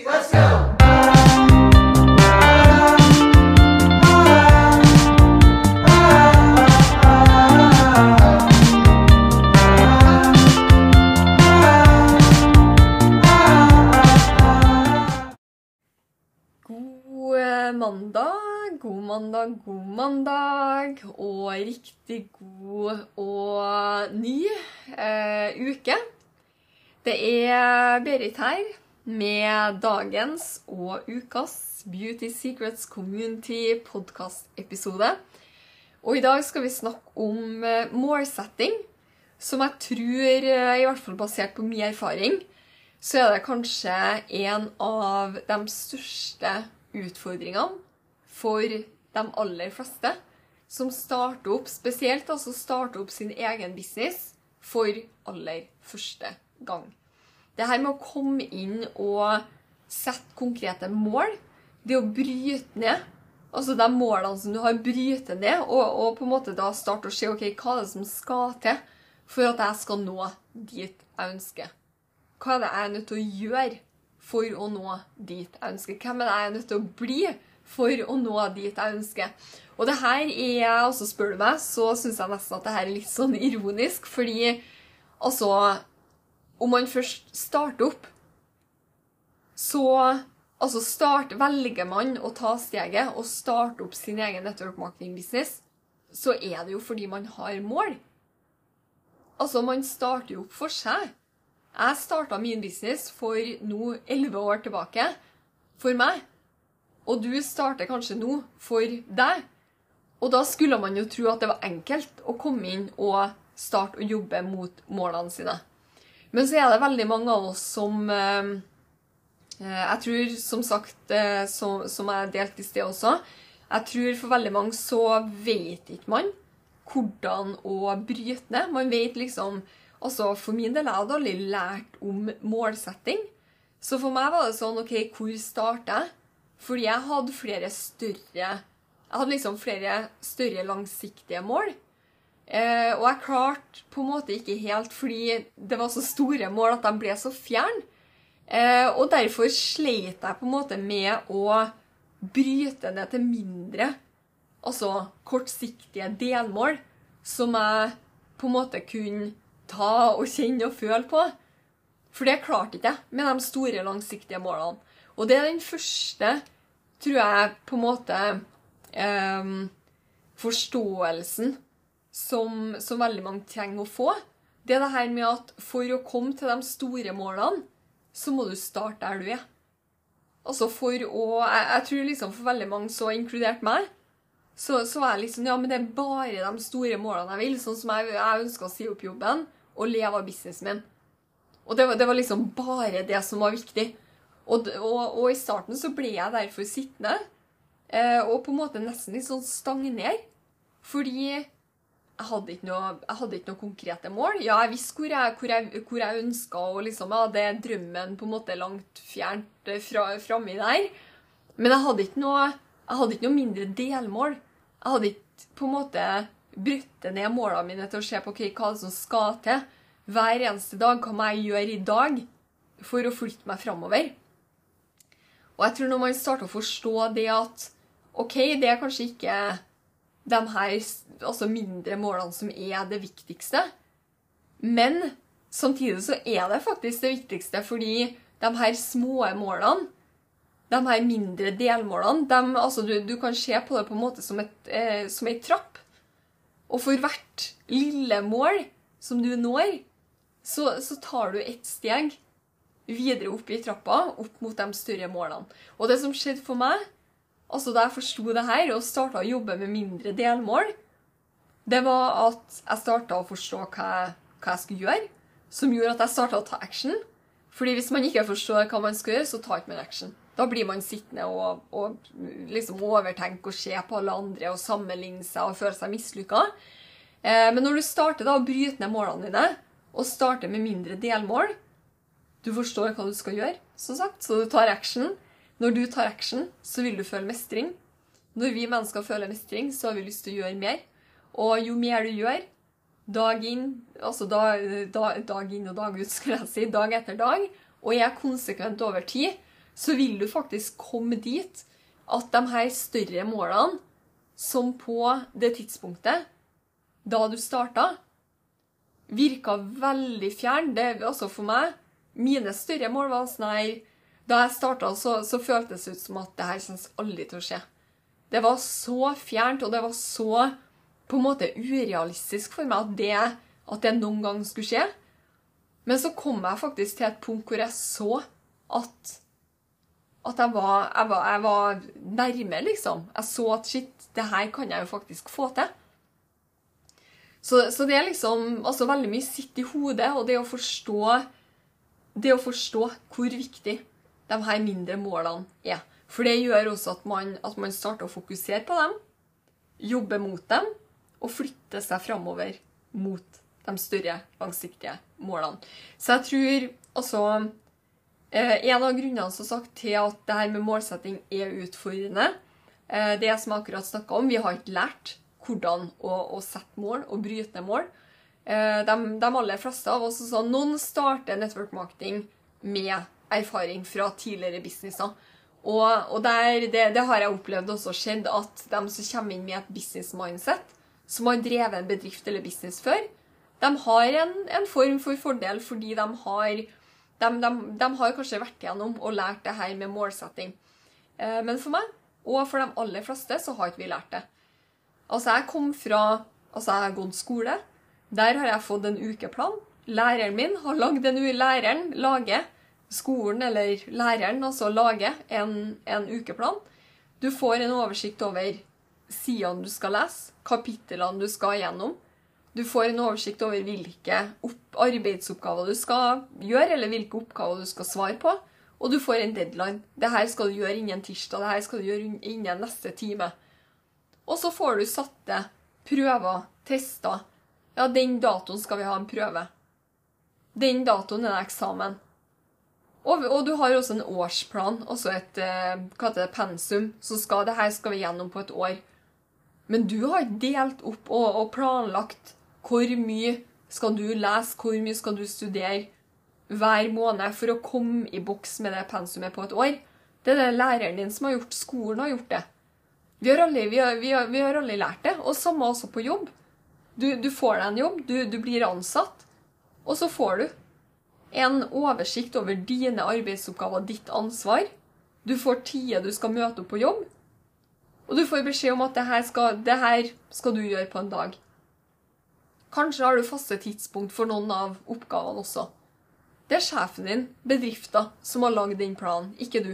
let's go! God eh, mandag, god mandag, god mandag, og riktig god og ny eh, uke. Det er Berit her med dagens og ukas Beauty Secrets Community podcast-episode. Og i dag skal vi snakke om eh, målsetting, som jeg tror, eh, i hvert fall basert på min erfaring, så er det kanskje en av de største utfordringene for de aller fleste som starter opp, spesielt altså starter opp sin egen business for aller første gang. Det her med å komme inn og sette konkrete mål, det å bryte ned Altså de målene som du har, bryte ned, og, og på en måte da starte å se ok, hva er det som skal til for at jeg skal nå dit jeg ønsker hva er det jeg er nødt til å gjøre for å nå dit jeg ønsker? Hvem er det jeg er nødt til å bli for å nå dit jeg ønsker? Og det her er, altså spør du meg, så syns jeg nesten at det her er litt sånn ironisk, fordi altså Om man først starter opp, så altså start, velger man å ta steget og starte opp sin egen network marketing business, så er det jo fordi man har mål. Altså, man starter jo opp for seg. Jeg starta min business for nå elleve år tilbake. For meg. Og du starter kanskje nå for deg. Og da skulle man jo tro at det var enkelt å komme inn og starte å jobbe mot målene sine. Men så er det veldig mange av oss som eh, Jeg tror, som sagt, eh, som, som jeg delte i sted også Jeg tror for veldig mange så vet ikke man hvordan å bryte ned. Man vet liksom Altså, For min del jeg hadde aldri lært om målsetting. Så for meg var det sånn OK, hvor starter jeg? Fordi jeg hadde flere større Jeg hadde liksom flere større langsiktige mål. Eh, og jeg klarte på en måte ikke helt fordi det var så store mål at de ble så fjerne. Eh, og derfor sleit jeg på en måte med å bryte ned til mindre, altså kortsiktige delmål, som jeg på en måte kunne ta og kjenne og føle på. For det klarte ikke jeg med de store, langsiktige målene. Og det er den første, tror jeg, på en måte eh, forståelsen som, som, veldig mange trenger å få. Det er det her med at for å komme til de store målene, så må du starte der du er. Altså for å Jeg, jeg tror liksom for veldig mange, så inkludert meg, så, så var jeg liksom Ja, men det er bare de store målene jeg vil. Sånn som jeg, jeg ønska å si opp jobben og leve av businessen min. Og det var, det var, liksom bare det som var viktig. Og, og, og, i starten så ble jeg derfor sittende eh, og på en måte nesten litt sånn stagnere. Fordi jeg hadde noe, jeg hadde ikke noe konkrete mål. Ja, jeg visste hvor jeg, hvor jeg, jeg ønska, å liksom, Jeg er drømmen på en måte langt fjernt fra, framme der. Men jeg hadde, noe, jeg hadde ikke noe mindre delmål. Jeg hadde ikke på en måte brutt ned målene mine til å se på okay, hva som skal til hver eneste dag. Hva må jeg gjøre i dag for å flytte meg framover? Og jeg tror når man starter å forstå det at OK, det er kanskje ikke de her altså mindre målene som er det viktigste, men samtidig så er det faktisk det viktigste, fordi de her små målene de her mindre delmålene de, altså du, du, kan se på det på en måte som, et, eh, som ei trapp. Og for hvert lille mål som du når, så, så tar du ett steg videre opp i trappa, opp mot de større målene. Og det som skjedde for meg, altså da jeg forsto det her og starta å jobbe med mindre delmål, det var at jeg starta å forstå hva jeg, hva jeg skulle gjøre, som gjorde at jeg starta å ta action. Fordi hvis man ikke forstår hva man skal gjøre, så tar ikke man action. Da blir man sittende og, og liksom overtenke og se på alle andre og sammenligne seg og føle seg mislykka. Eh, men når du starter da å bryte ned målene dine, og starter med mindre delmål Du forstår hva du skal gjøre, som sagt, så du tar action. Når du tar action, så vil du føle mestring. Når vi mennesker føler mestring, så har vi lyst til å gjøre mer. Og jo mer du gjør, dag inn, altså dag, dag, dag inn og dag ut, skulle jeg si, dag etter dag, og er konsekvent over tid, så vil du faktisk komme dit at de her større målene, som på det tidspunktet da du starta, virka veldig fjern. Det, altså for meg Mine større mål var sånn her Da jeg starta, så, så føltes det ut som at det her kommer aldri til å skje. Det var så fjernt, og det var så på en måte urealistisk for meg at det, at det noen gang skulle skje. Men så kom jeg faktisk til et punkt hvor jeg så at at jeg var, jeg var, jeg var nærme, liksom. Jeg så at shit, det her kan jeg jo faktisk få til. Så, så, det er liksom altså veldig mye sitt i hodet, og det å forstå det å forstå hvor viktig de her mindre målene er. For det gjør også at man, at man starter å fokusere på dem, jobbe mot dem og flytte seg framover mot de større, langsiktige målene. Så jeg tror altså eh, En av grunnene som sagt, til at det her med målsetting er utfordrende, eh, det som jeg akkurat snakka om, vi har ikke lært hvordan å, å sette mål og bryte ned mål. Eh, de, de, aller fleste av oss så Noen starter network marketing med erfaring fra tidligere businesser. Og, og der, det, det, har jeg opplevd også skjedd, at de som kommer inn med et business mindset, som har drevet en bedrift eller business før, de har en, en form for fordel fordi de har, de, de, de har kanskje vært igjennom og lært det her med målsetting. Eh, men for meg, og for de aller fleste, så har ikke vi lært det. Altså, jeg kom fra Altså, jeg har gått skole. Der har jeg fått en ukeplan. Læreren min har lagd en Læreren lager skolen eller læreren altså lager en, en ukeplan. Du får en oversikt over sidene du skal lese, kapitlene du skal gjennom. Du får en oversikt over hvilke arbeidsoppgaver du skal gjøre, eller hvilke oppgaver du skal svare på. Og du får en deadline. Det her skal du gjøre innen tirsdag. Det her skal du gjøre innen neste time. Og så får du satte prøver, tester. Ja, den datoen skal vi ha en prøve. Den datoen er det eksamen. Og, og, du har også en årsplan, også et eh, det, pensum. Så skal det her skal vi gjennom på et år. Men du har delt opp og, og planlagt hvor mye skal du lese, hvor mye skal du studere hver måned for å komme i boks med det pensumet på et år. Det er det læreren din som har gjort. Skolen har gjort det. Vi har aldri, vi har, vi har, vi har aldri lært det. Og samme også på jobb. Du, du får deg en jobb, du, du, blir ansatt, og så får du en oversikt over dine arbeidsoppgaver, ditt ansvar. Du får tider du skal møte opp på jobb, og du får beskjed om at det her skal, det her skal du gjøre på en dag. Kanskje har du faste tidspunkt for noen av oppgavene også. Det er sjefen din, bedriften, som har lagd den planen, ikke du.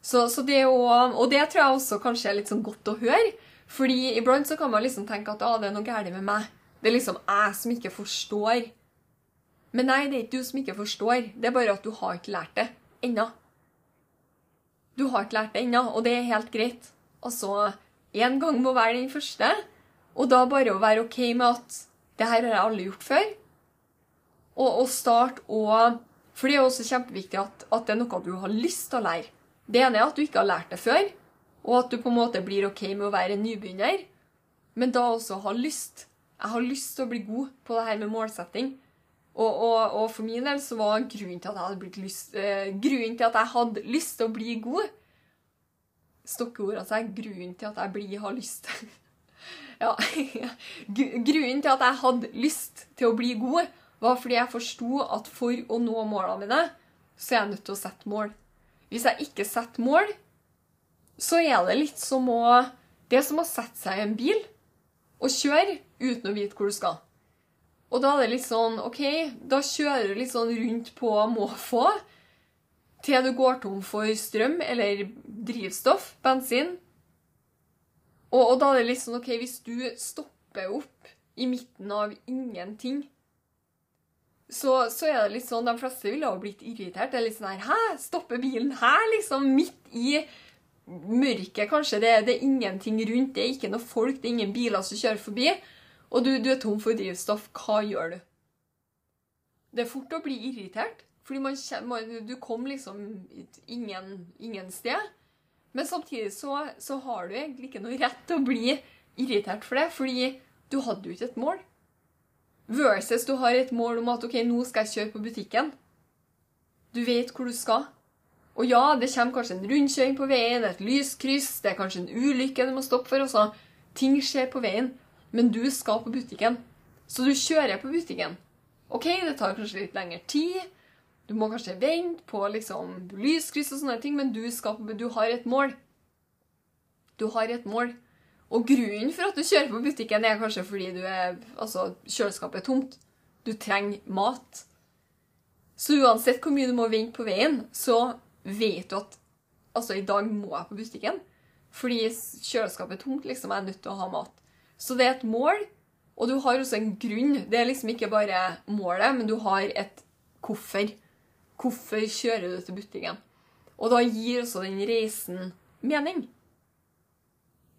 Så, så det å, og det tror jeg også kanskje er litt sånn godt å høre. Fordi iblant så kan man liksom tenke at ah, det er noe galt med meg. Det er liksom jeg som ikke forstår. Men nei, det er ikke du som ikke forstår. Det er bare at du har ikke lært det ennå. Du har ikke lært det ennå, og det er helt greit. Altså, én gang må være den første. Og da bare å være OK med at det her har jeg aldri gjort før. Og, og start å For det er også kjempeviktig at, at det er noe du har lyst til å lære. Det ene er at du ikke har lært det før, og at du på en måte blir OK med å være en nybegynner. Men da også ha lyst. Jeg har lyst til å bli god på det her med målsetting. Og, og, og for min del så var grunnen til lyst, eh, grunnen til at jeg hadde lyst til å bli god Stokkeord altså er grunnen til at jeg blir har lyst Ja. grunnen til at jeg hadde lyst til å bli god, var fordi jeg forsto at for å nå målene mine, så er jeg nødt til å sette mål. Hvis jeg ikke setter mål, så er det litt som å Det er som å sette seg i en bil og kjøre uten å vite hvor du skal. Og da er det litt sånn OK, da kjører du litt sånn rundt på måfå til du går tom for strøm eller drivstoff, bensin. Og, og da er det litt sånn OK, hvis du stopper opp i midten av ingenting så, så, er det litt sånn De fleste ville ha blitt irritert. Det er litt sånn her Hæ? Stopper bilen her, liksom? Midt i mørket, kanskje. Det, det, er ingenting rundt. Det er ikke noe folk. Det er ingen biler som kjører forbi. Og du, du er tom for drivstoff. Hva gjør du? Det er fort å bli irritert. Fordi man, man, du kom liksom ingen, ingen sted. Men samtidig så, så har du egentlig ikke noe rett til å bli irritert for det, fordi du hadde jo ikke et mål. Versus du har et mål om at ok, nå skal jeg kjøre på butikken. Du vet hvor du skal. Og ja, det kommer kanskje en rundkjøring på veien, et lyskryss, det er kanskje en ulykke du må stoppe for. Også. Ting skjer på veien, men du skal på butikken. Så du kjører på butikken. OK, det tar kanskje litt lengre tid. Du må kanskje vente på liksom, lyskryss og sånne ting, men du, skal, du har et mål. Du har et mål. Og grunnen for at du kjører på butikken, er kanskje fordi du er, altså, kjøleskapet er tomt. Du trenger mat. Så uansett hvor mye du må vente på veien, så vet du at altså, i dag må jeg på butikken. Fordi kjøleskapet er tomt, liksom, jeg er nødt til å ha mat. Så det er et mål, og du har også en grunn. Det er liksom ikke bare målet, men du har et hvorfor. Hvorfor kjører du til butikken? Og da gir også den reisen mening.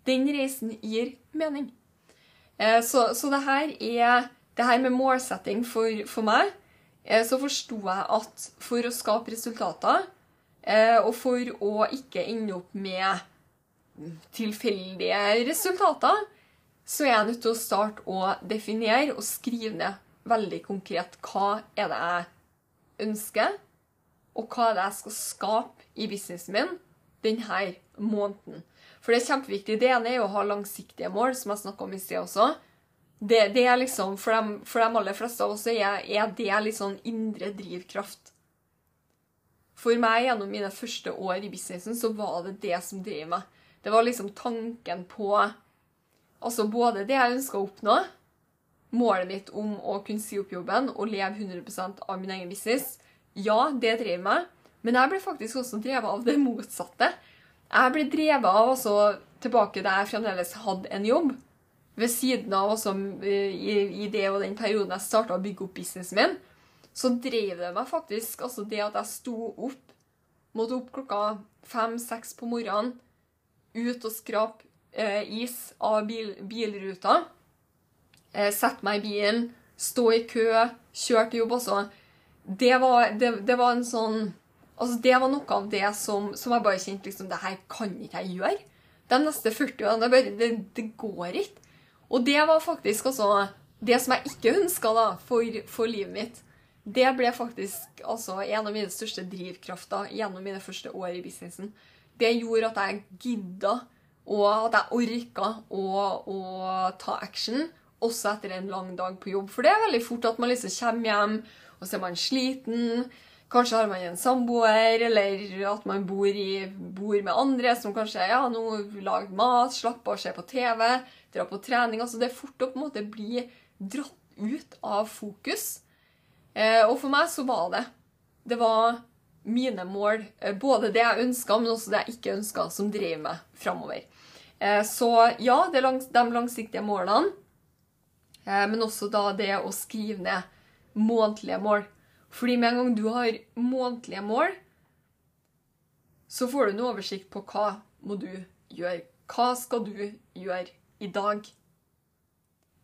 Den reisen gir mening. Eh, så, så det her er det her med målsetting for, for meg, eh, så forsto jeg at for å skape resultater, eh, og for å ikke ende opp med tilfeldige resultater, så er jeg nødt til å starte å definere og skrive ned veldig konkret hva er det jeg ønsker, og hva er det jeg skal skape i businessen min denne måneden. For det er kjempeviktig. Det ene er å ha langsiktige mål, som jeg snakka om i sted også. Det, det, er liksom, for de, for de, aller fleste av oss er, er det litt sånn indre drivkraft. For meg gjennom mine første år i businessen så var det det som drev meg. Det var liksom tanken på Altså både det jeg ønska å oppnå, målet mitt om å kunne si opp jobben og leve 100% av min egen business. Ja, det drev meg, men jeg ble faktisk også drevet av det motsatte. Jeg ble drevet av også tilbake da jeg fremdeles hadde en jobb. Ved siden av også eh, i, det og den perioden jeg starta å bygge opp businessen min, så drev det meg faktisk altså det at jeg sto opp, måtte opp klokka fem-seks på morgenen, ut og skrape is av bil, bilruta, eh, sette meg i bilen, stå i kø, kjøre til jobb også. Det var, det, det var en sånn Altså, Det var noe av det som, som jeg bare kjente liksom, det her kan ikke jeg gjøre. De neste 40 årene det, det, det, går ikke. Og det var faktisk altså Det som jeg ikke ønska for, for, livet mitt, det ble faktisk altså, en av mine største drivkrafter gjennom mine første år i businessen. Det gjorde at jeg gidda, og at jeg orka å, å ta action, også etter en lang dag på jobb. For det er veldig fort at man liksom kommer hjem, og så er man sliten. Kanskje har man en samboer, eller at man bor, i, bor med andre som kanskje ja, nå lager mat, slapper av, ser på TV, drar på trening. altså Det er fort å på en måte bli dratt ut av fokus. Eh, og for meg så var det Det var mine mål, eh, både det jeg ønska, men også det jeg ikke ønska, som drev meg framover. Eh, så ja, det er langs, de langsiktige målene, eh, men også da det å skrive ned månedlige mål. Fordi med en gang du har månedlige mål, så får du en oversikt på hva må du gjøre. Hva skal du gjøre i dag?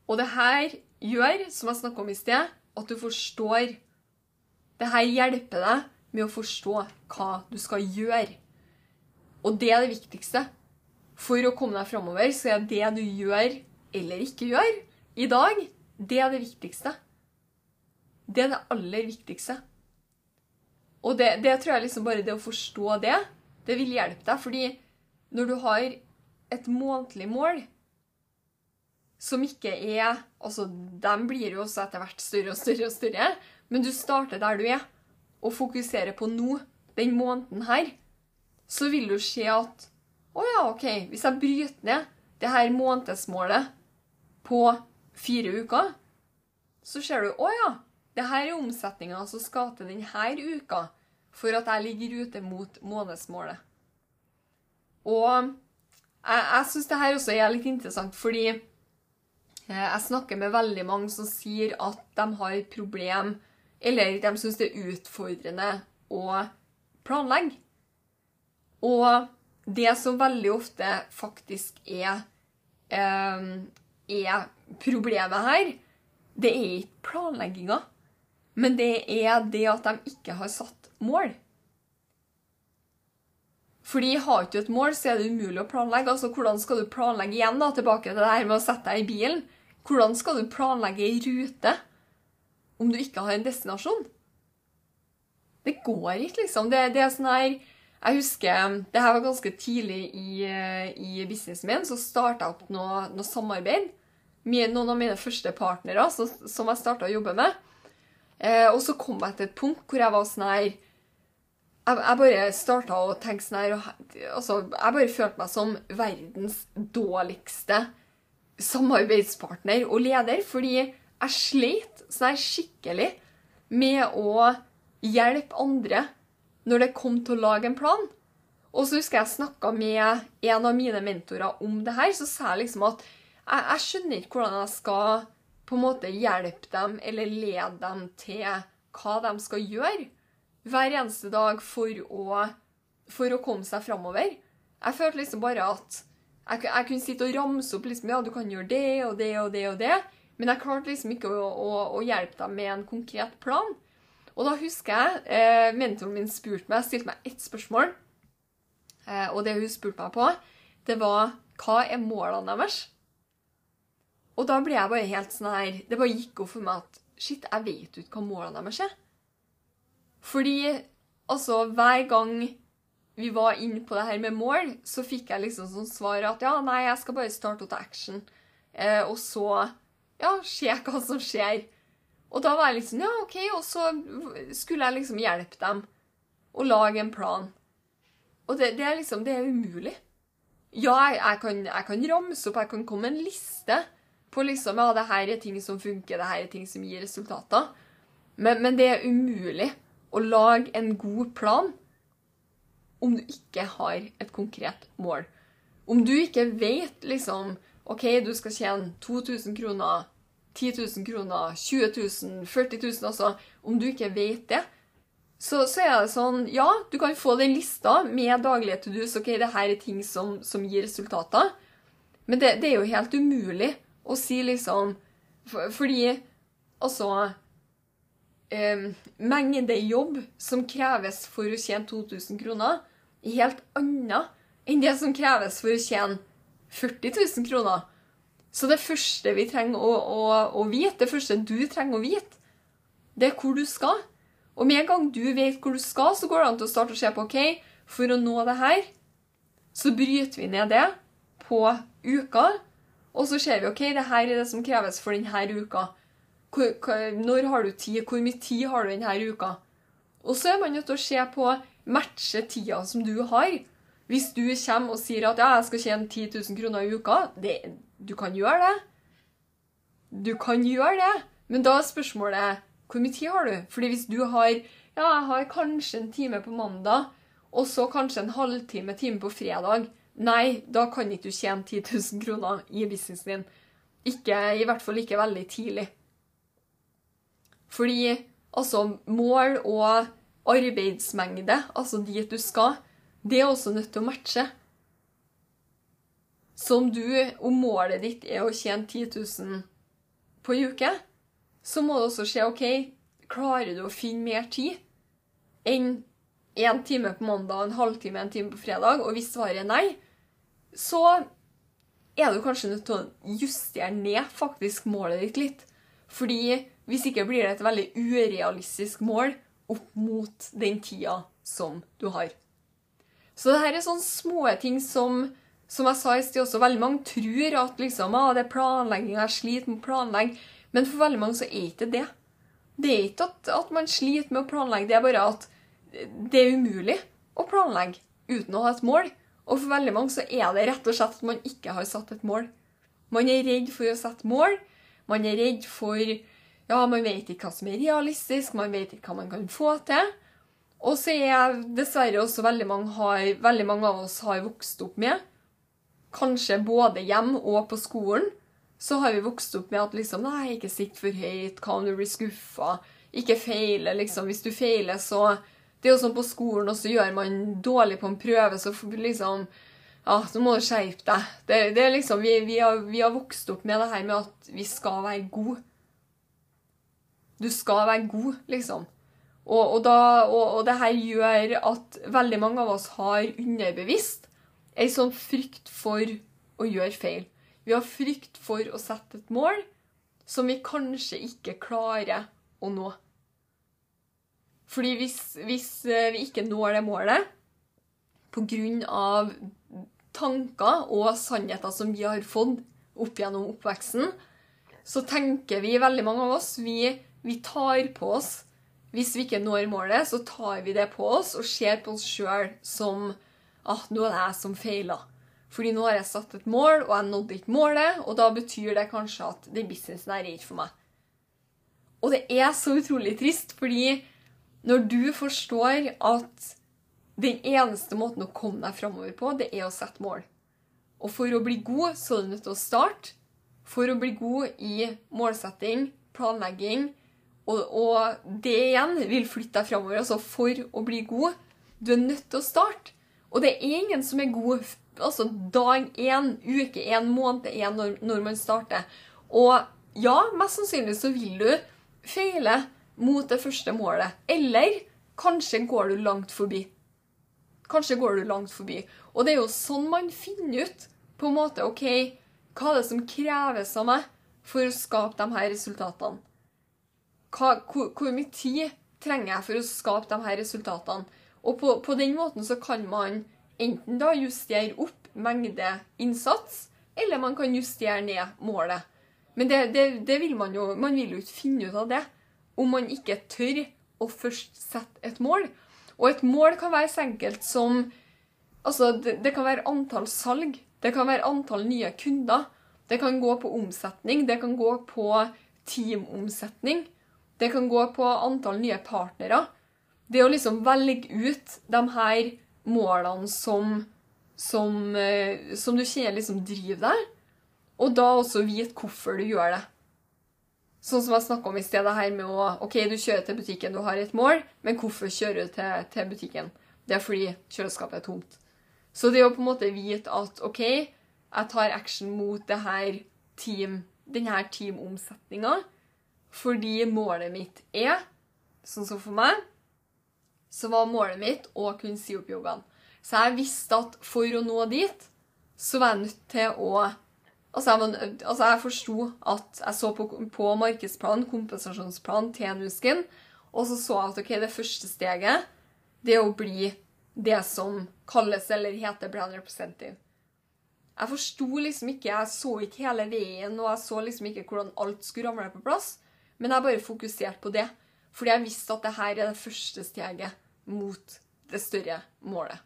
Og det her gjør, som jeg snakka om i sted, at du forstår Det her hjelper deg med å forstå hva du skal gjøre. Og det er det viktigste. For å komme deg framover, så er det du gjør eller ikke gjør i dag, det er det viktigste. Det er det aller viktigste. Og det, det, tror jeg liksom bare det å forstå det, det vil hjelpe deg. Fordi når du har et månedlig mål som ikke er Altså, de blir jo også etter hvert større og større og større, men du starter der du er, og fokuserer på nå, den måneden her, så vil du se at Å ja, OK, hvis jeg bryter ned det her månedsmålet på fire uker, så ser du Å ja, her er omsetninga som skal til denne uka for at jeg ligger ute mot månedsmålet. Og jeg, jeg syns dette også er litt interessant, fordi eh, jeg snakker med veldig mange som sier at de har et problem, eller de syns det er utfordrende å planlegge. Og det som veldig ofte faktisk er, eh, er problemet her, det er ikke planlegginga. Men det er det at de ikke har satt mål. Fordi har du ikke et mål, så er det umulig å planlegge. Altså, Hvordan skal du planlegge igjen da, tilbake til det her med å sette deg i bilen? Hvordan skal du planlegge ei rute om du ikke har en destinasjon? Det går ikke, liksom. Det, det er sånn her Jeg husker Det her var ganske tidlig i, eh, i businessen min. Så starta jeg opp noe, noe samarbeid med noen av mine første partnere så, som jeg starta å jobbe med. Eh, og så kom jeg til et punkt hvor jeg var sånn her jeg, jeg bare starta å tenke sånn her altså, Jeg bare følte meg som verdens dårligste samarbeidspartner og leder. Fordi jeg sleit sånn her skikkelig med å hjelpe andre når det kom til å lage en plan. Og så husker jeg snakka med en av mine mentorer om det her. Så sa jeg liksom at jeg, jeg, skjønner ikke hvordan jeg skal på en måte hjelpe dem eller lede dem til hva de skal gjøre hver eneste dag for å, for å komme seg framover. Jeg følte liksom bare at jeg, jeg, kunne sitte og ramse opp liksom, ja, du kan gjøre det og det og det og det, men jeg klarte liksom ikke å, å, å hjelpe dem med en konkret plan. Og da husker jeg eh, mentoren min spurte meg, stilte meg ett spørsmål. Eh, og det hun spurte meg på, det var hva er målene deres? Og da ble jeg bare helt sånn her Det bare gikk opp for meg at shit, jeg vet ikke hva målene deres er. Fordi altså, hver gang vi var inne på det her med mål, så fikk jeg liksom sånn svar at ja, nei, jeg skal bare starte til action. Eh, og så ja, se hva som skjer. Og da var jeg liksom Ja, OK. Og så skulle jeg liksom hjelpe dem å lage en plan. Og det, det er liksom Det er umulig. Ja, jeg, jeg, kan, jeg, kan, ramse opp, jeg kan komme med en liste på liksom Ja, det her er ting som funker, det her er ting som gir resultater. Men, men det er umulig å lage en god plan om du ikke har et konkret mål. Om du ikke vet liksom OK, du skal tjene 2000 kroner 10 000 kroner, 20 000, 40 000 også, Om du ikke vet det, så, så, er det sånn Ja, du kan få den lista med daglige to do's. Ok, det her er ting som, som gir resultater. Men det, det, er jo helt umulig å si liksom for, Fordi altså eh, Mengde jobb som kreves for å tjene 2000 kroner, er helt annet enn det som kreves for å tjene 40 000 kroner. Så det første vi trenger å, å, å, vite, det første du trenger å vite, det er hvor du skal. Og med en gang du vet hvor du skal, så går det an til å starte å se på OK, for å nå det her, så bryter vi ned det på uka. Og så ser vi OK, det her er det som kreves for denne uka. Hvor, når har du tid? Hvor mye tid har du denne uka? Og så er man nødt til å se på matche tida som du har. Hvis du kommer og sier at ja, jeg skal tjene 10 000 kroner i uka, det, du kan gjøre det. Du kan gjøre det, men da er spørsmålet hvor mye tid har du? Fordi hvis du har ja, jeg har kanskje en time på mandag, og så kanskje en halvtime time på fredag Nei, da kan ikke du tjene 10 000 kroner i businessen din. Ikke, I hvert fall ikke veldig tidlig. Fordi altså mål og arbeidsmengde, altså dit du skal, det er også nødt til å matche som du, om målet ditt er å tjene 10 000 på ei uke, så må det også se OK, klarer du å finne mer tid enn én time på mandag, en halvtime, en time på fredag? Og hvis svaret er nei, så er du kanskje nødt til å justere ned faktisk målet ditt litt. Fordi hvis ikke blir det et veldig urealistisk mål opp mot den tida som du har. Så det her er sånne små ting som som jeg sa i sted også, veldig mange tror at liksom, ah, det er planlegging, jeg sliter med å planlegge. Men for veldig mange så er ikke det. Det er ikke at, at, man sliter med å planlegge, det er bare at det er umulig å planlegge uten å ha et mål. Og for veldig mange så er det rett og slett at man ikke har satt et mål. Man er redd for å sette mål. Man er redd for Ja, man vet ikke hva som er realistisk, man vet ikke hva man kan få til. Og så er dessverre også veldig mange, har, veldig mange av oss har vokst opp med kanskje både hjem og på skolen, så har vi vokst opp med at liksom Nei, ikke sitt for høyt. Hva om du blir skuffa? Ikke feile, liksom. Hvis du feiler, så Det er jo sånn på skolen, og så gjør man dårlig på en prøve, så liksom Ja, så må du skjerpe deg. Det, det, er liksom vi, vi, har, vi, har, vokst opp med det her med at vi skal være gode. Du skal være god, liksom. Og, og, da, og, og det her gjør at veldig mange av oss har underbevisst ei sånn frykt for å gjøre feil. Vi har frykt for å sette et mål som vi kanskje ikke klarer å nå. Fordi hvis, hvis eh, vi ikke når det målet, av tanker og sannheter som vi har fått opp gjennom oppveksten, så tenker vi, veldig mange av oss, vi, vi tar på oss Hvis vi ikke når målet, så tar vi det på oss og ser på oss sjøl som ah, nå er det jeg som feiler. Fordi nå har jeg satt et mål, og jeg nådde ikke målet, og da betyr det kanskje at den businessen her er ikke for meg. Og det er så utrolig trist, fordi når du forstår at den eneste måten å komme deg framover på, det er å sette mål. Og for å bli god, så er du nødt til å starte. For å bli god i målsetting, planlegging, og, og det igjen vil flytte deg framover. Altså for å bli god, du er nødt til å starte. Og det er ingen som er god altså dag én, uke én, måned én når, når man starter. Og ja, mest sannsynlig så vil du feile mot det første målet. Eller kanskje går du langt forbi. Kanskje går du langt forbi. Og det er jo sånn man finner ut på en måte OK, hva er det som kreves av meg for å skape de her resultatene? hva, hvor, hvor, mye tid trenger jeg for å skape de her resultatene? Og på, på, den måten så kan man enten da justere opp mengde innsats, eller man kan justere ned målet. Men det, det, det vil man jo Man vil jo ikke finne ut av det om man ikke tør å først sette et mål. Og et mål kan være så enkelt som Altså, det, det kan være antall salg. Det kan være antall nye kunder. Det kan gå på omsetning. Det kan gå på teamomsetning. Det kan gå på antall nye partnere. Det å liksom velge ut de her målene som, som, eh, som du kjenner liksom driver deg, og da også vite hvorfor du gjør det. Sånn som jeg snakka om i sted, det her med å OK, du kjører til butikken, du har et mål, men hvorfor kjører du til, til butikken? Det er fordi kjøleskapet er tomt. Så det å på en måte vite at OK, jeg tar action mot det her team, denne teamomsetninga, fordi målet mitt er, sånn som for meg, så var målet mitt å kunne si opp jobben. Så jeg visste at for å nå dit, så var jeg nødt til å Altså, jeg, altså jeg forsto at jeg så på, på markedsplan, kompensasjonsplan til Nusken, og så så jeg at ok, det første steget det er å bli det som kalles eller heter brand representative. Jeg forsto liksom ikke, jeg så ikke hele veien, og jeg så liksom ikke hvordan alt skulle ramle på plass. Men jeg bare fokuserte på det, fordi jeg visste at det her er det første steget mot det større målet.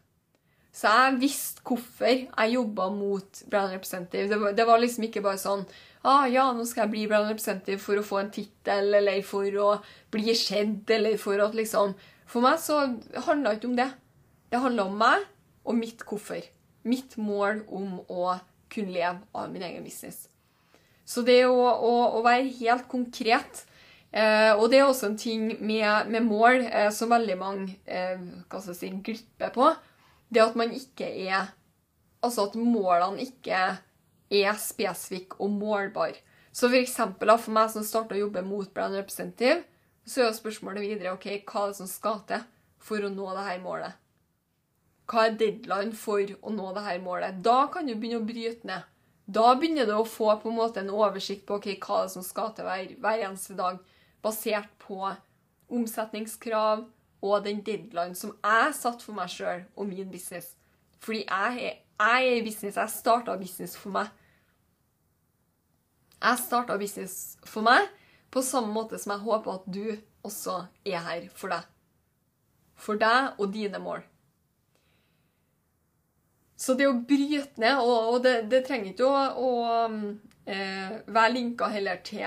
Så jeg visste hvorfor jeg jobba mot brand representative. Det var, det var, liksom ikke bare sånn ah, ja, nå skal jeg bli brand representative for å få en tittel, eller for å bli skjedd, eller for at liksom For meg så handla ikke om det. Det handla om meg og mitt hvorfor. Mitt mål om å kunne leve av min egen business. Så det å, å, å være helt konkret eh, Og det er også en ting med, med mål eh, som veldig mange eh, hva skal jeg si, glipper på. Det at man ikke er Altså at målene ikke er spesifikke og målbare. Så for eksempel, for meg som starta å jobbe mot brand representative, så er spørsmålet videre ok, hva er det som skal til for å nå dette målet. Hva er deadline for å nå dette målet? Da kan du begynne å bryte ned. Da begynner du å få på en måte en oversikt på okay, hva som skal til hver, hver eneste dag, basert på omsetningskrav og den deadline som jeg satte for meg sjøl og min business. Fordi jeg er, i business. Jeg starta business for meg. Jeg starta business for meg på samme måte som jeg håper at du også er her for deg. For deg og dine mål. Så det å bryte ned Og, det, det, trenger ikke å, å eh, være linka heller til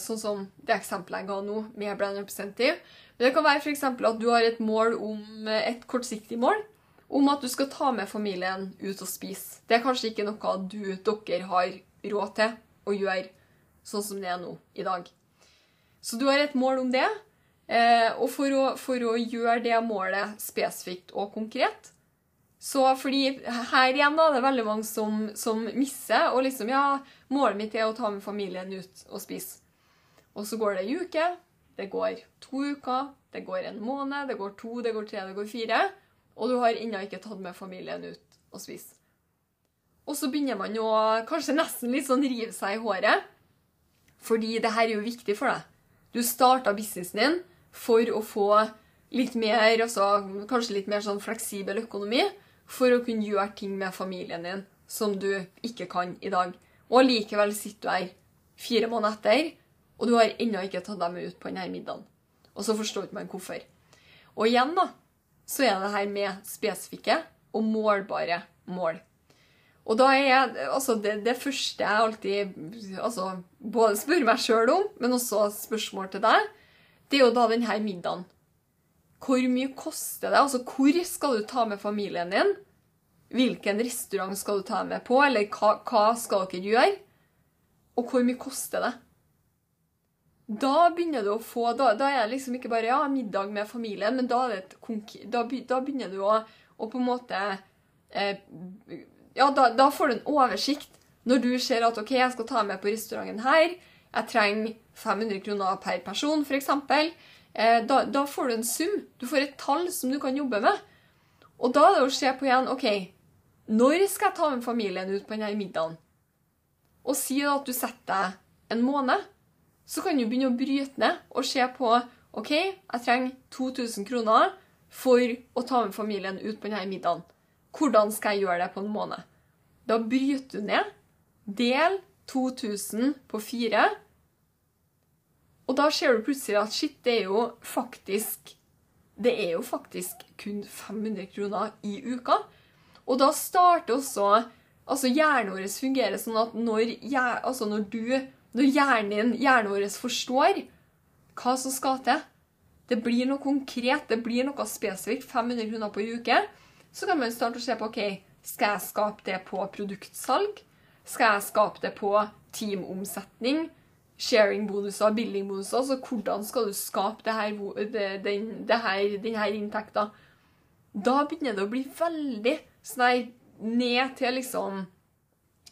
sånn som det eksempelet jeg ga nå, med brand representative. Men det kan være f.eks. at du har et mål om et kortsiktig mål om at du skal ta med familien ut og spise. Det er kanskje ikke noe du, dere har råd til å gjøre sånn som det er nå i dag. Så du har et mål om det. Eh, og for å, for å gjøre det målet spesifikt og konkret, så fordi her igjen da, det er veldig mange som, som misser. Og liksom, ja, målet mitt er å ta med familien ut og spise. Og så går det ei uke, det går to uker, det går en måned, det går to, det går tre, det går fire. Og du har ennå ikke tatt med familien ut og spise. Og så begynner man å kanskje nesten litt sånn rive seg i håret. Fordi det her er jo viktig for deg. Du starta businessen din for å få litt mer, altså kanskje litt mer sånn fleksibel økonomi. for å kunne gjøre ting med familien din som du ikke kan i dag. Og likevel sitter du her fire måneder etter, og du har ennå ikke tatt dem ut på denne middagen. Og så forstår ikke man hvorfor. Og igjen, da, så er det her med spesifikke og målbare mål. Og da er altså det, det første jeg alltid altså, både spør meg sjøl om, men også spørsmål til deg, det er jo da denne middagen. Hvor mye koster det? Altså, hvor skal du ta med familien din? Hvilken restaurant skal du ta med på, eller hva, hva skal dere gjøre? Og hvor mye koster det? Da begynner du å få Da, da er det liksom ikke bare ja, middag med familien, men da, da, da begynner du å, å, på en måte eh, Ja, da, får du en oversikt. Når du ser at OK, jeg skal ta med på restauranten her, jeg trenger 500 kroner per person, f.eks., eh, da, da får du en sum. Du får et tall som du kan jobbe med. Og da er det å se på igjen OK, når skal jeg ta med familien ut på denne middagen? Og si at du setter deg en måned så kan du begynne å bryte ned og se på OK, jeg trenger 2000 kroner for å ta med familien ut på denne middagen. Hvordan skal jeg gjøre det på en måned? Da bryter du ned. Del 2000 på fire. Og da ser du plutselig at shit, det er jo faktisk Det er jo faktisk kun 500 kroner i uka. Og da starter også Altså, hjernen vår fungerer sånn at når, altså når du når hjernen hjernen vår forstår hva som skal til, det blir noe konkret, det blir noe spesifikt, 500 kroner på en uke, så kan man starte å se på ok, skal jeg skape det på produktsalg? Skal jeg skape det på teamomsetning? Sharing-bonuser, billing-bonuser? Altså hvordan skal du skape det her, den, det her, denne inntekta? Da begynner det å bli veldig sånn ned til liksom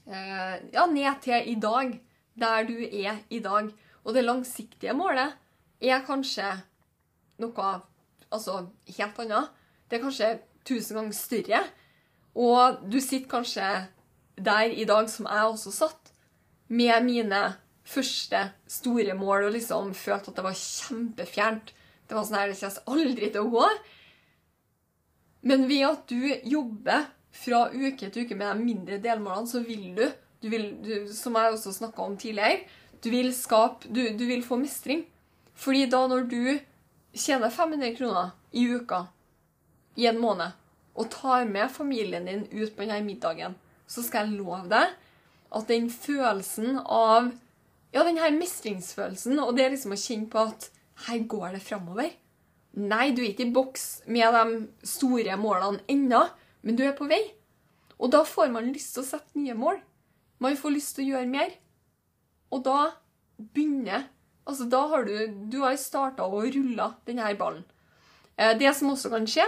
eh, Ja, ned til i dag der du er i dag. Og det langsiktige målet er kanskje noe altså, helt annet. Det er kanskje tusen ganger større. Og du sitter kanskje der i dag som jeg også satt, med mine første store mål og liksom følte at det var kjempefjernt. Det var sånn her, det kommer aldri til å gå. Men ved at du jobber fra uke til uke med de mindre delmålene, så vil du du vil, du, som jeg også snakka om tidligere, du vil skape du, du, vil få mestring. Fordi da når du tjener 500 kroner i uka i en måned og tar med familien din ut på denne middagen, så skal jeg love deg at den følelsen av Ja, den her mestringsfølelsen, og det liksom å kjenne på at her går det framover. Nei, du er ikke i boks med de store målene ennå, men du er på vei. Og da får man lyst til å sette nye mål. Man får lyst til å gjøre mer. Og da begynner Altså, da har du Du har starta å rulle denne ballen. Eh, det som også kan skje,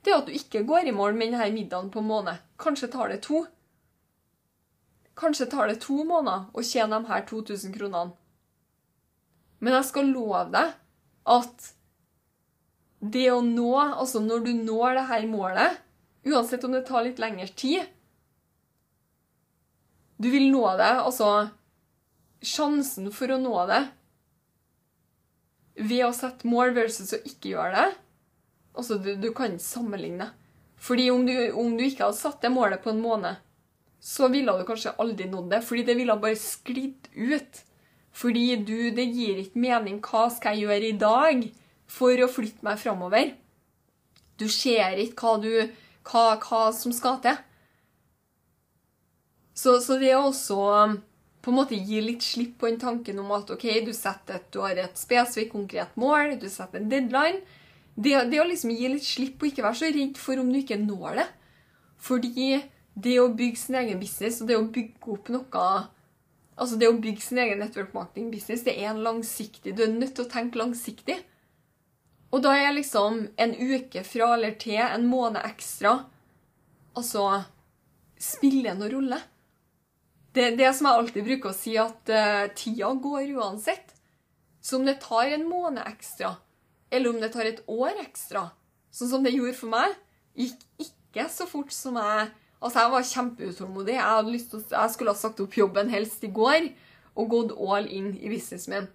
det er at du ikke går i mål med denne middagen på en måned. Kanskje tar det to. Kanskje tar det to måneder å tjene de her 2000 kronene. Men jeg skal love deg at det å nå Altså, når du når det her målet, uansett om det tar litt lengre tid du vil nå det. Altså Sjansen for å nå det ved å sette mål versus å ikke gjøre det Altså, du, du kan ikke sammenligne. Fordi om du, om du, ikke hadde satt det målet på en måned, så ville du kanskje aldri nådd det. Fordi det ville bare sklidd ut. Fordi du, det gir ikke mening. Hva skal jeg gjøre i dag for å flytte meg framover? Du ser ikke hva, du, hva, hva som skal til. Så, så det er også um, på en måte gi litt slipp på den tanken om at ok, du, setter, du har et spesifikt, konkret mål, du setter en deadline. Det, det å liksom gi litt slipp og ikke være så redd for om du ikke når det. Fordi det å bygge sin egen business og det å bygge opp noe Altså det å bygge sin egen network marketing business, det er en langsiktig Du er nødt til å tenke langsiktig. Og da er liksom en uke fra eller til, en måned ekstra Altså spiller noen rolle. Det, det som jeg alltid bruker å si, at uh, tida går uansett. Så om det tar en måned ekstra, eller om det tar et år ekstra, sånn som det gjorde for meg, gikk ikke så fort som jeg Altså, jeg var kjempeutålmodig. Jeg, til, jeg skulle ha sagt opp jobben helst i går og gått all in i businessen min.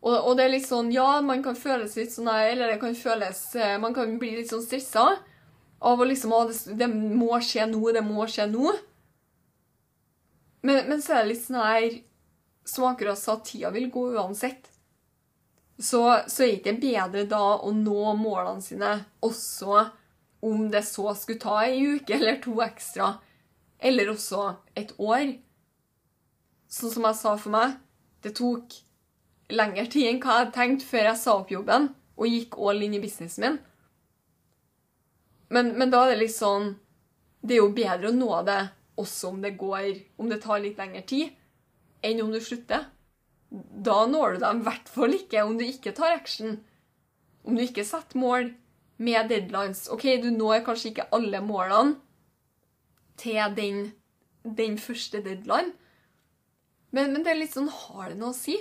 Og, og, det er litt sånn Ja, man kan føles litt sånn Eller det kan føles eh, Man kan bli litt sånn stressa. Av å liksom det, det må skje nå, det må skje nå. Men, men så er det litt sånn her Som akkurat sa, tida vil gå uansett. Så, så er det ikke bedre da å nå målene sine også om det så skulle ta ei uke eller to ekstra, eller også et år. Sånn som jeg sa for meg, det tok lengre tid enn hva jeg hadde tenkt før jeg sa opp jobben og gikk all inn i businessen min. Men, men da er det litt sånn Det er jo bedre å nå det også om det går Om det tar litt lengre tid, enn om du slutter. Da når du dem i hvert fall ikke om du ikke tar action. Om du ikke setter mål med deadlines. OK, du når kanskje ikke alle målene til den, den første deadline, men, men, det er litt sånn Har det noe å si?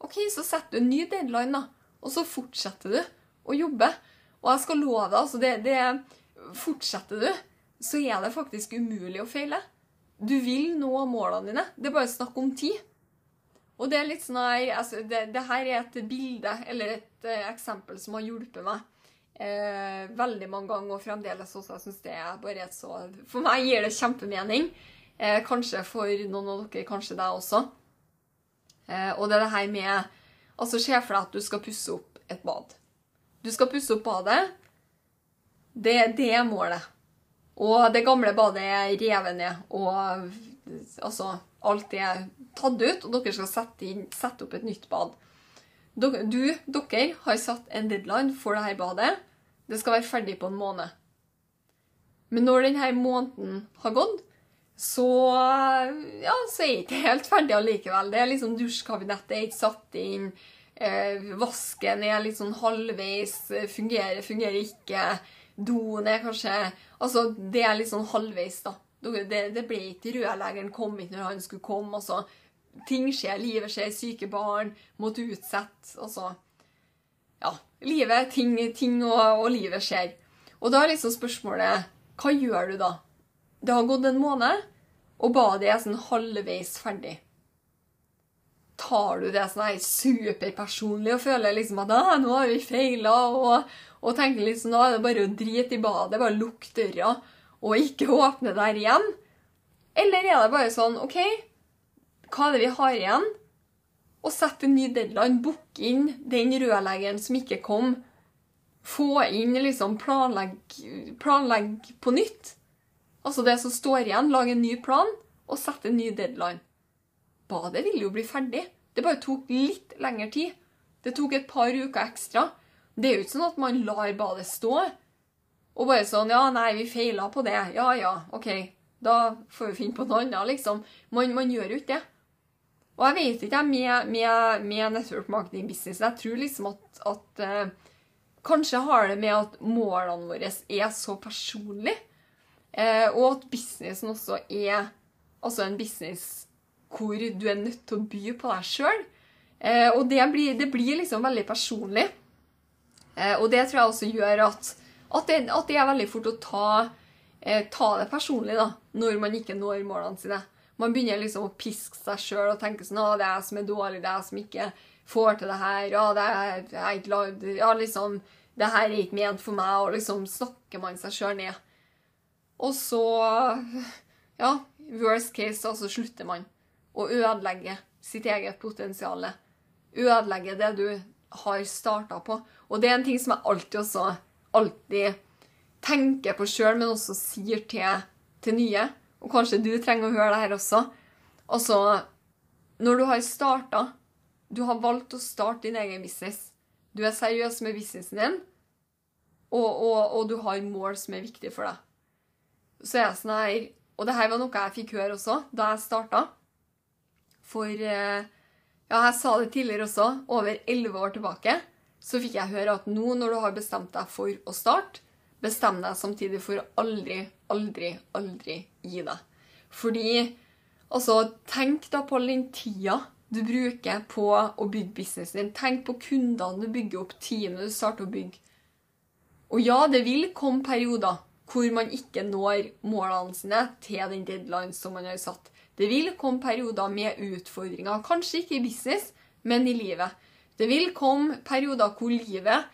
OK, så setter du en ny deadline, da. Og så fortsetter du å jobbe. Og jeg skal love deg, altså det, det Fortsetter du, så er det faktisk umulig å feile. Du vil nå målene dine. Det er bare snakk om tid. Og det er litt sånn altså, det, det, her er et bilde, eller et uh, eksempel, som har hjulpet meg uh, veldig mange ganger, og fremdeles også. Jeg synes det er bare et så For meg gir det kjempemening. Uh, kanskje for noen av dere, kanskje deg også. Og det er det her med Altså, se for deg at du skal pusse opp et bad. Du skal pusse opp badet. Det, det er målet. Og det gamle badet er revet ned, og altså Alt er tatt ut, og dere skal sette, inn, sette opp et nytt bad. Du, dere har satt en deadline for dette badet. Det skal være ferdig på en måned. Men når denne måneden har gått, så ja, så er det ikke helt ferdig allikevel. Det er liksom Dusjkabinettet er ikke satt inn. Eh, vasken er litt sånn halvveis. Fungerer, fungerer ikke. Doen er kanskje Altså, det er litt sånn halvveis, da. Det, det ble ikke Rødlegeren kom ikke når han skulle komme. altså. Ting skjer, livet skjer, syke barn måtte utsette. Altså Ja. Livet, ting, ting og, og livet skjer. Og da er liksom spørsmålet Hva gjør du da? Det har gått en måned, og badet er sånn halvveis ferdig. Tar du det sånn superpersonlig og føler liksom at 'nå har vi feila', og, og, tenker liksom nå er det bare å drite i badet, bare lukke døra og ikke åpne der igjen? Eller er det bare sånn OK, hva er det vi har igjen? Og sette en ny deadline. Booke inn den rørleggeren som ikke kom. Få inn liksom planlegg, planlegg på nytt. Altså det som står igjen, lage en ny plan og sette en ny deadline. Badet ville jo bli ferdig. Det bare tok litt lengre tid. Det tok et par uker ekstra. Det er jo ikke sånn at man lar badet stå. Og bare sånn Ja, nei, vi feila på det. Ja, ja, OK. Da får vi finne på noe annet, liksom. Man, man gjør jo ikke det. Og jeg vet ikke, med, med, med network marketing business Jeg tror liksom at, at eh, Kanskje har det med at målene våre er så personlige. Eh, og at businessen også er altså en business hvor du er nødt til å by på deg sjøl. Eh, og det blir, det blir, liksom veldig personlig. Eh, og det tror jeg også gjør at, at, det, at det, er veldig fort å ta, eh, ta det personlig da, når man ikke når målene sine. Man begynner liksom å piske seg sjøl og tenke sånn 'Å, det er jeg som er dårlig. Det er jeg som ikke får til det her.' 'Ja, det er, jeg ikke lagd Ja, liksom Det her er ikke ment for meg.' Og liksom snakker man seg sjøl ned. Og så Ja, worst case, så slutter man å ødelegge sitt eget potensial. Ødelegge det du har starta på. Og det er en ting som jeg alltid også alltid tenker på sjøl, men også sier til, til, nye. Og kanskje du trenger å høre det her også. Altså, når du har starta Du har valgt å starte din egen business. Du er seriøs med businessen din, og, og, og du har mål som er viktige for deg så er jeg sånn her Og det her var noe jeg fikk høre også da jeg starta. For eh, ja, jeg sa det tidligere også, over elleve år tilbake, så fikk jeg høre at nå når du har bestemt deg for å starte, bestem deg samtidig for å aldri, aldri, aldri gi deg. Fordi altså, tenk da på all den tida du bruker på å bygge businessen din. Tenk på kundene du bygger opp, teamet du starter å bygge. Og ja, det vil komme perioder hvor man ikke når målene sine til den deadline som man har satt. Det vil komme perioder med utfordringer, kanskje ikke i business, men i livet. Det vil komme perioder hvor livet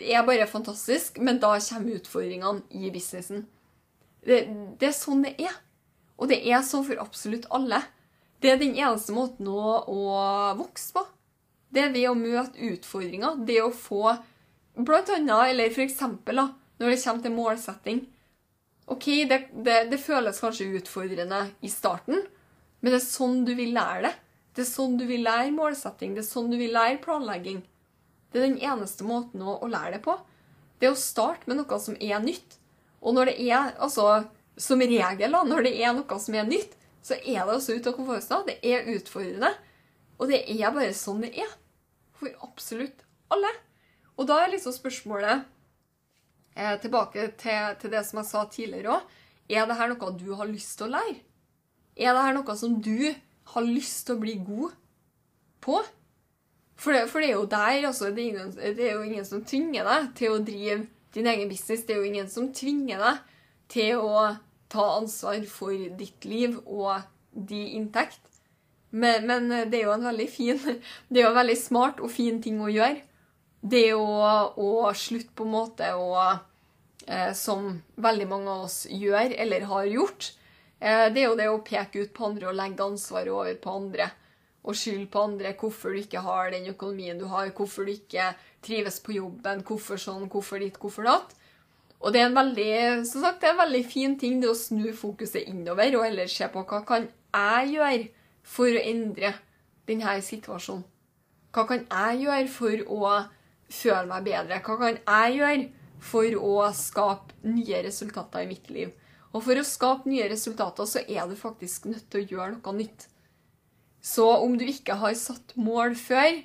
er bare fantastisk, men da kommer utfordringene i businessen. Det, det er sånn det er. Og det er sånn for absolutt alle. Det er den eneste måten å, å vokse på. Det er ved å møte utfordringer. Det å få Blant annet, eller for eksempel, da, når det kommer til målsetting. OK, det, det, det føles kanskje utfordrende i starten, men det er sånn du vil lære det. Det er sånn du vil lære målsetting. Det er sånn du vil lære planlegging. Det er den eneste måten å, å lære det på. Det er å starte med noe som er nytt. Og når det er, altså, som regel, når det er noe som er nytt, så er det også ute av komfortsonen. Det er utfordrende. Og det er bare sånn det er. For absolutt alle. Og da er liksom spørsmålet eh, tilbake til, til, det som jeg sa tidligere òg. Er dette noe du har lyst til å lære? Er dette noe som du har lyst til å bli god på? For det, for det er jo der, altså. Det er, ingen, det er, jo ingen som tvinger deg til å drive din egen business. Det er jo ingen som tvinger deg til å ta ansvar for ditt liv og din inntekt. Men, men, det er jo en veldig fin Det er jo en veldig smart og fin ting å gjøre det å, å slutte på en måte å eh, Som veldig mange av oss gjør, eller har gjort, eh, det er jo det å peke ut på andre og legge ansvaret over på andre. Og skylde på andre hvorfor du ikke har den økonomien du har, hvorfor du ikke trives på jobben, hvorfor sånn, hvorfor ditt, hvorfor datt. Og det er en veldig, som sagt, det er en veldig fin ting det å snu fokuset innover og heller se på hva kan jeg gjøre for å endre denne situasjonen. Hva kan jeg gjøre for å føle meg bedre? Hva kan jeg gjøre for å skape nye resultater i mitt liv? Og for å skape nye resultater så er du faktisk nødt til å gjøre noe nytt. Så om du ikke har satt mål før,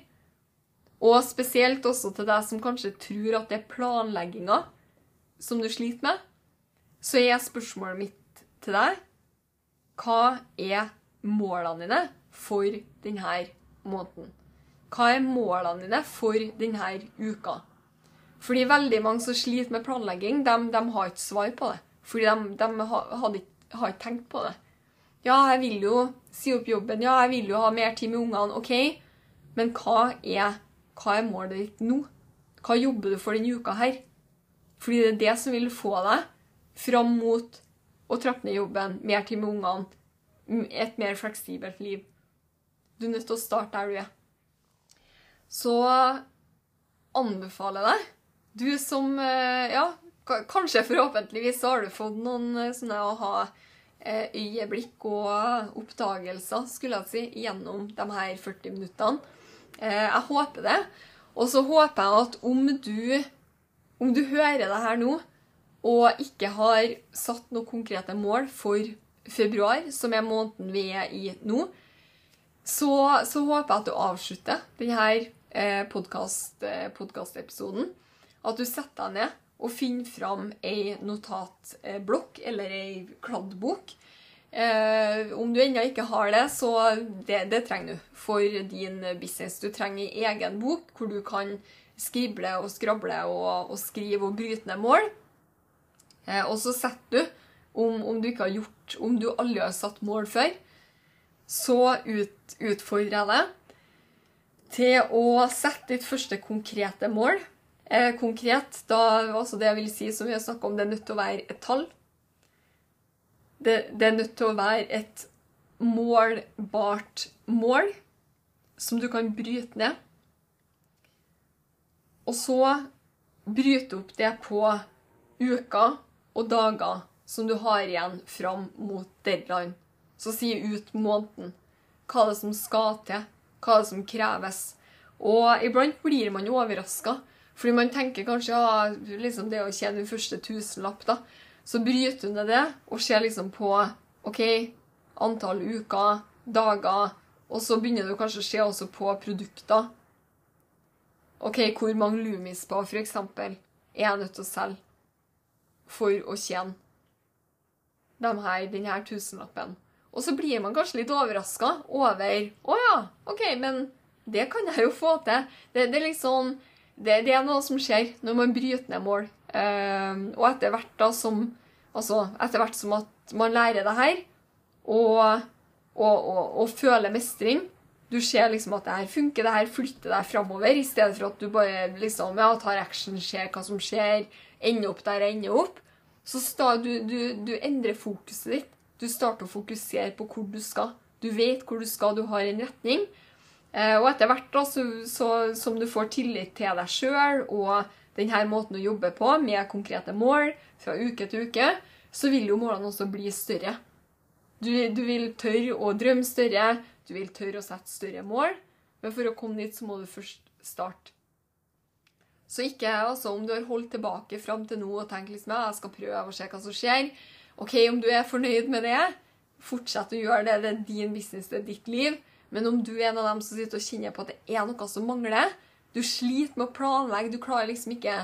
og spesielt også til deg som kanskje tror at det er planlegginga som du sliter med, så er spørsmålet mitt til deg hva er målene dine for denne måneden? Hva er målene dine for denne uka? Fordi veldig mange som sliter med planlegging, de, de har ikke svar på det. Fordi de, de har, ikke, tenkt på det. Ja, jeg vil jo si opp jobben. Ja, jeg vil jo ha mer tid med ungene. OK, men hva er, hva er målet ditt nå? Hva jobber du for denne uka her? Fordi det er det som vil få deg fram mot å trappe ned jobben, mer tid med ungene, et mer fleksibelt liv. Du er nødt til å starte der du er så anbefaler jeg deg, du som eh, Ja, kanskje forhåpentligvis så har du fått noen sånne sånne aha-øyeblikk eh, og oppdagelser, skulle jeg si, gjennom de her 40 minuttene. Jeg håper det. Og så håper jeg at om du, om du hører det her nå, og ikke har satt noen konkrete mål for februar, som er måneden vi er i nå, så, så håper jeg at du avslutter denne Eh, podkastepisoden, at du setter deg ned og finner fram ei notatblokk eller ei kladdbok. Eh, om du ennå ikke har det, så det, det, trenger du for din business. Du trenger ei egen bok hvor du kan skrible og skrable og, og skrive og bryte ned mål. Eh, og så setter du, om, om, du ikke har gjort, om du aldri har satt mål før, så ut, utfordrer jeg deg til å sette ditt første konkrete mål. Eh, konkret, da, altså det jeg vil si som vi har snakket om, det er nødt til å være et tall. Det, det, er nødt til å være et målbart mål som du kan bryte ned. Og så bryte opp det på uker og dager som du har igjen fram mot deadline. Så si ut måneden. Hva er det som skal til hva som kreves. Og iblant blir man jo overraska, fordi man tenker kanskje ja, liksom det å tjene den første tusenlapp, da. Så bryter du ned det og ser liksom på OK, antall uker, dager, og så begynner du kanskje å se også på produkter. OK, hvor mange lumis på, f.eks. er jeg nødt til å selge for å tjene de her, denne tusenlappen? Og så blir man kanskje litt overraska over Å ja, OK, men det kan jeg jo få til. Det, det liksom det, det, er noe som skjer når man bryter ned mål. Uh, og etter hvert da som Altså etter hvert som at man lærer det her, og, og, og, og føler mestring, Du ser liksom at det her funker, det her flytter deg framover, i stedet for at du bare liksom, ja, tar action, ser hva som skjer, ender opp der jeg ender opp. Så sta, du, du, du endrer fokuset ditt. Du starter å fokusere på hvor du skal. Du vet hvor du skal, du har en retning. Eh, og etter hvert da, så, så, som du får tillit til deg sjøl og denne måten å jobbe på, med konkrete mål fra uke til uke, så vil jo målene også bli større. Du, du vil tørre å drømme større, du vil tørre å sette større mål, men for å komme dit så må du først starte. Så ikke altså, om du har holdt tilbake fram til nå og tenkt liksom, jeg skal prøve å se hva som skjer. Ok, Om du er fornøyd med det, fortsett å gjøre det. Det er din business, det er ditt liv. Men om du er en av dem som sitter og kjenner på at det er noe som mangler, du sliter med å planlegge, du klarer liksom ikke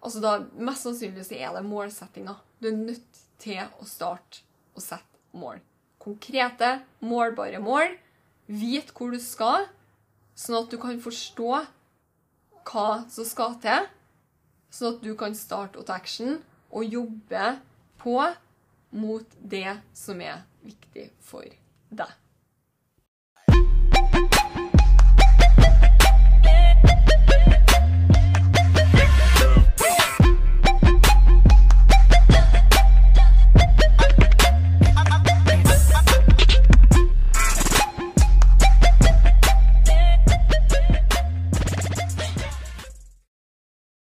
altså da, Mest sannsynlig så er det målsettinga. Du er nødt til å starte å sette mål. Konkrete, målbare mål. Vit hvor du skal, sånn at du kan forstå hva som skal til, sånn at du kan starte å ta action og jobbe på mot det som er viktig for deg.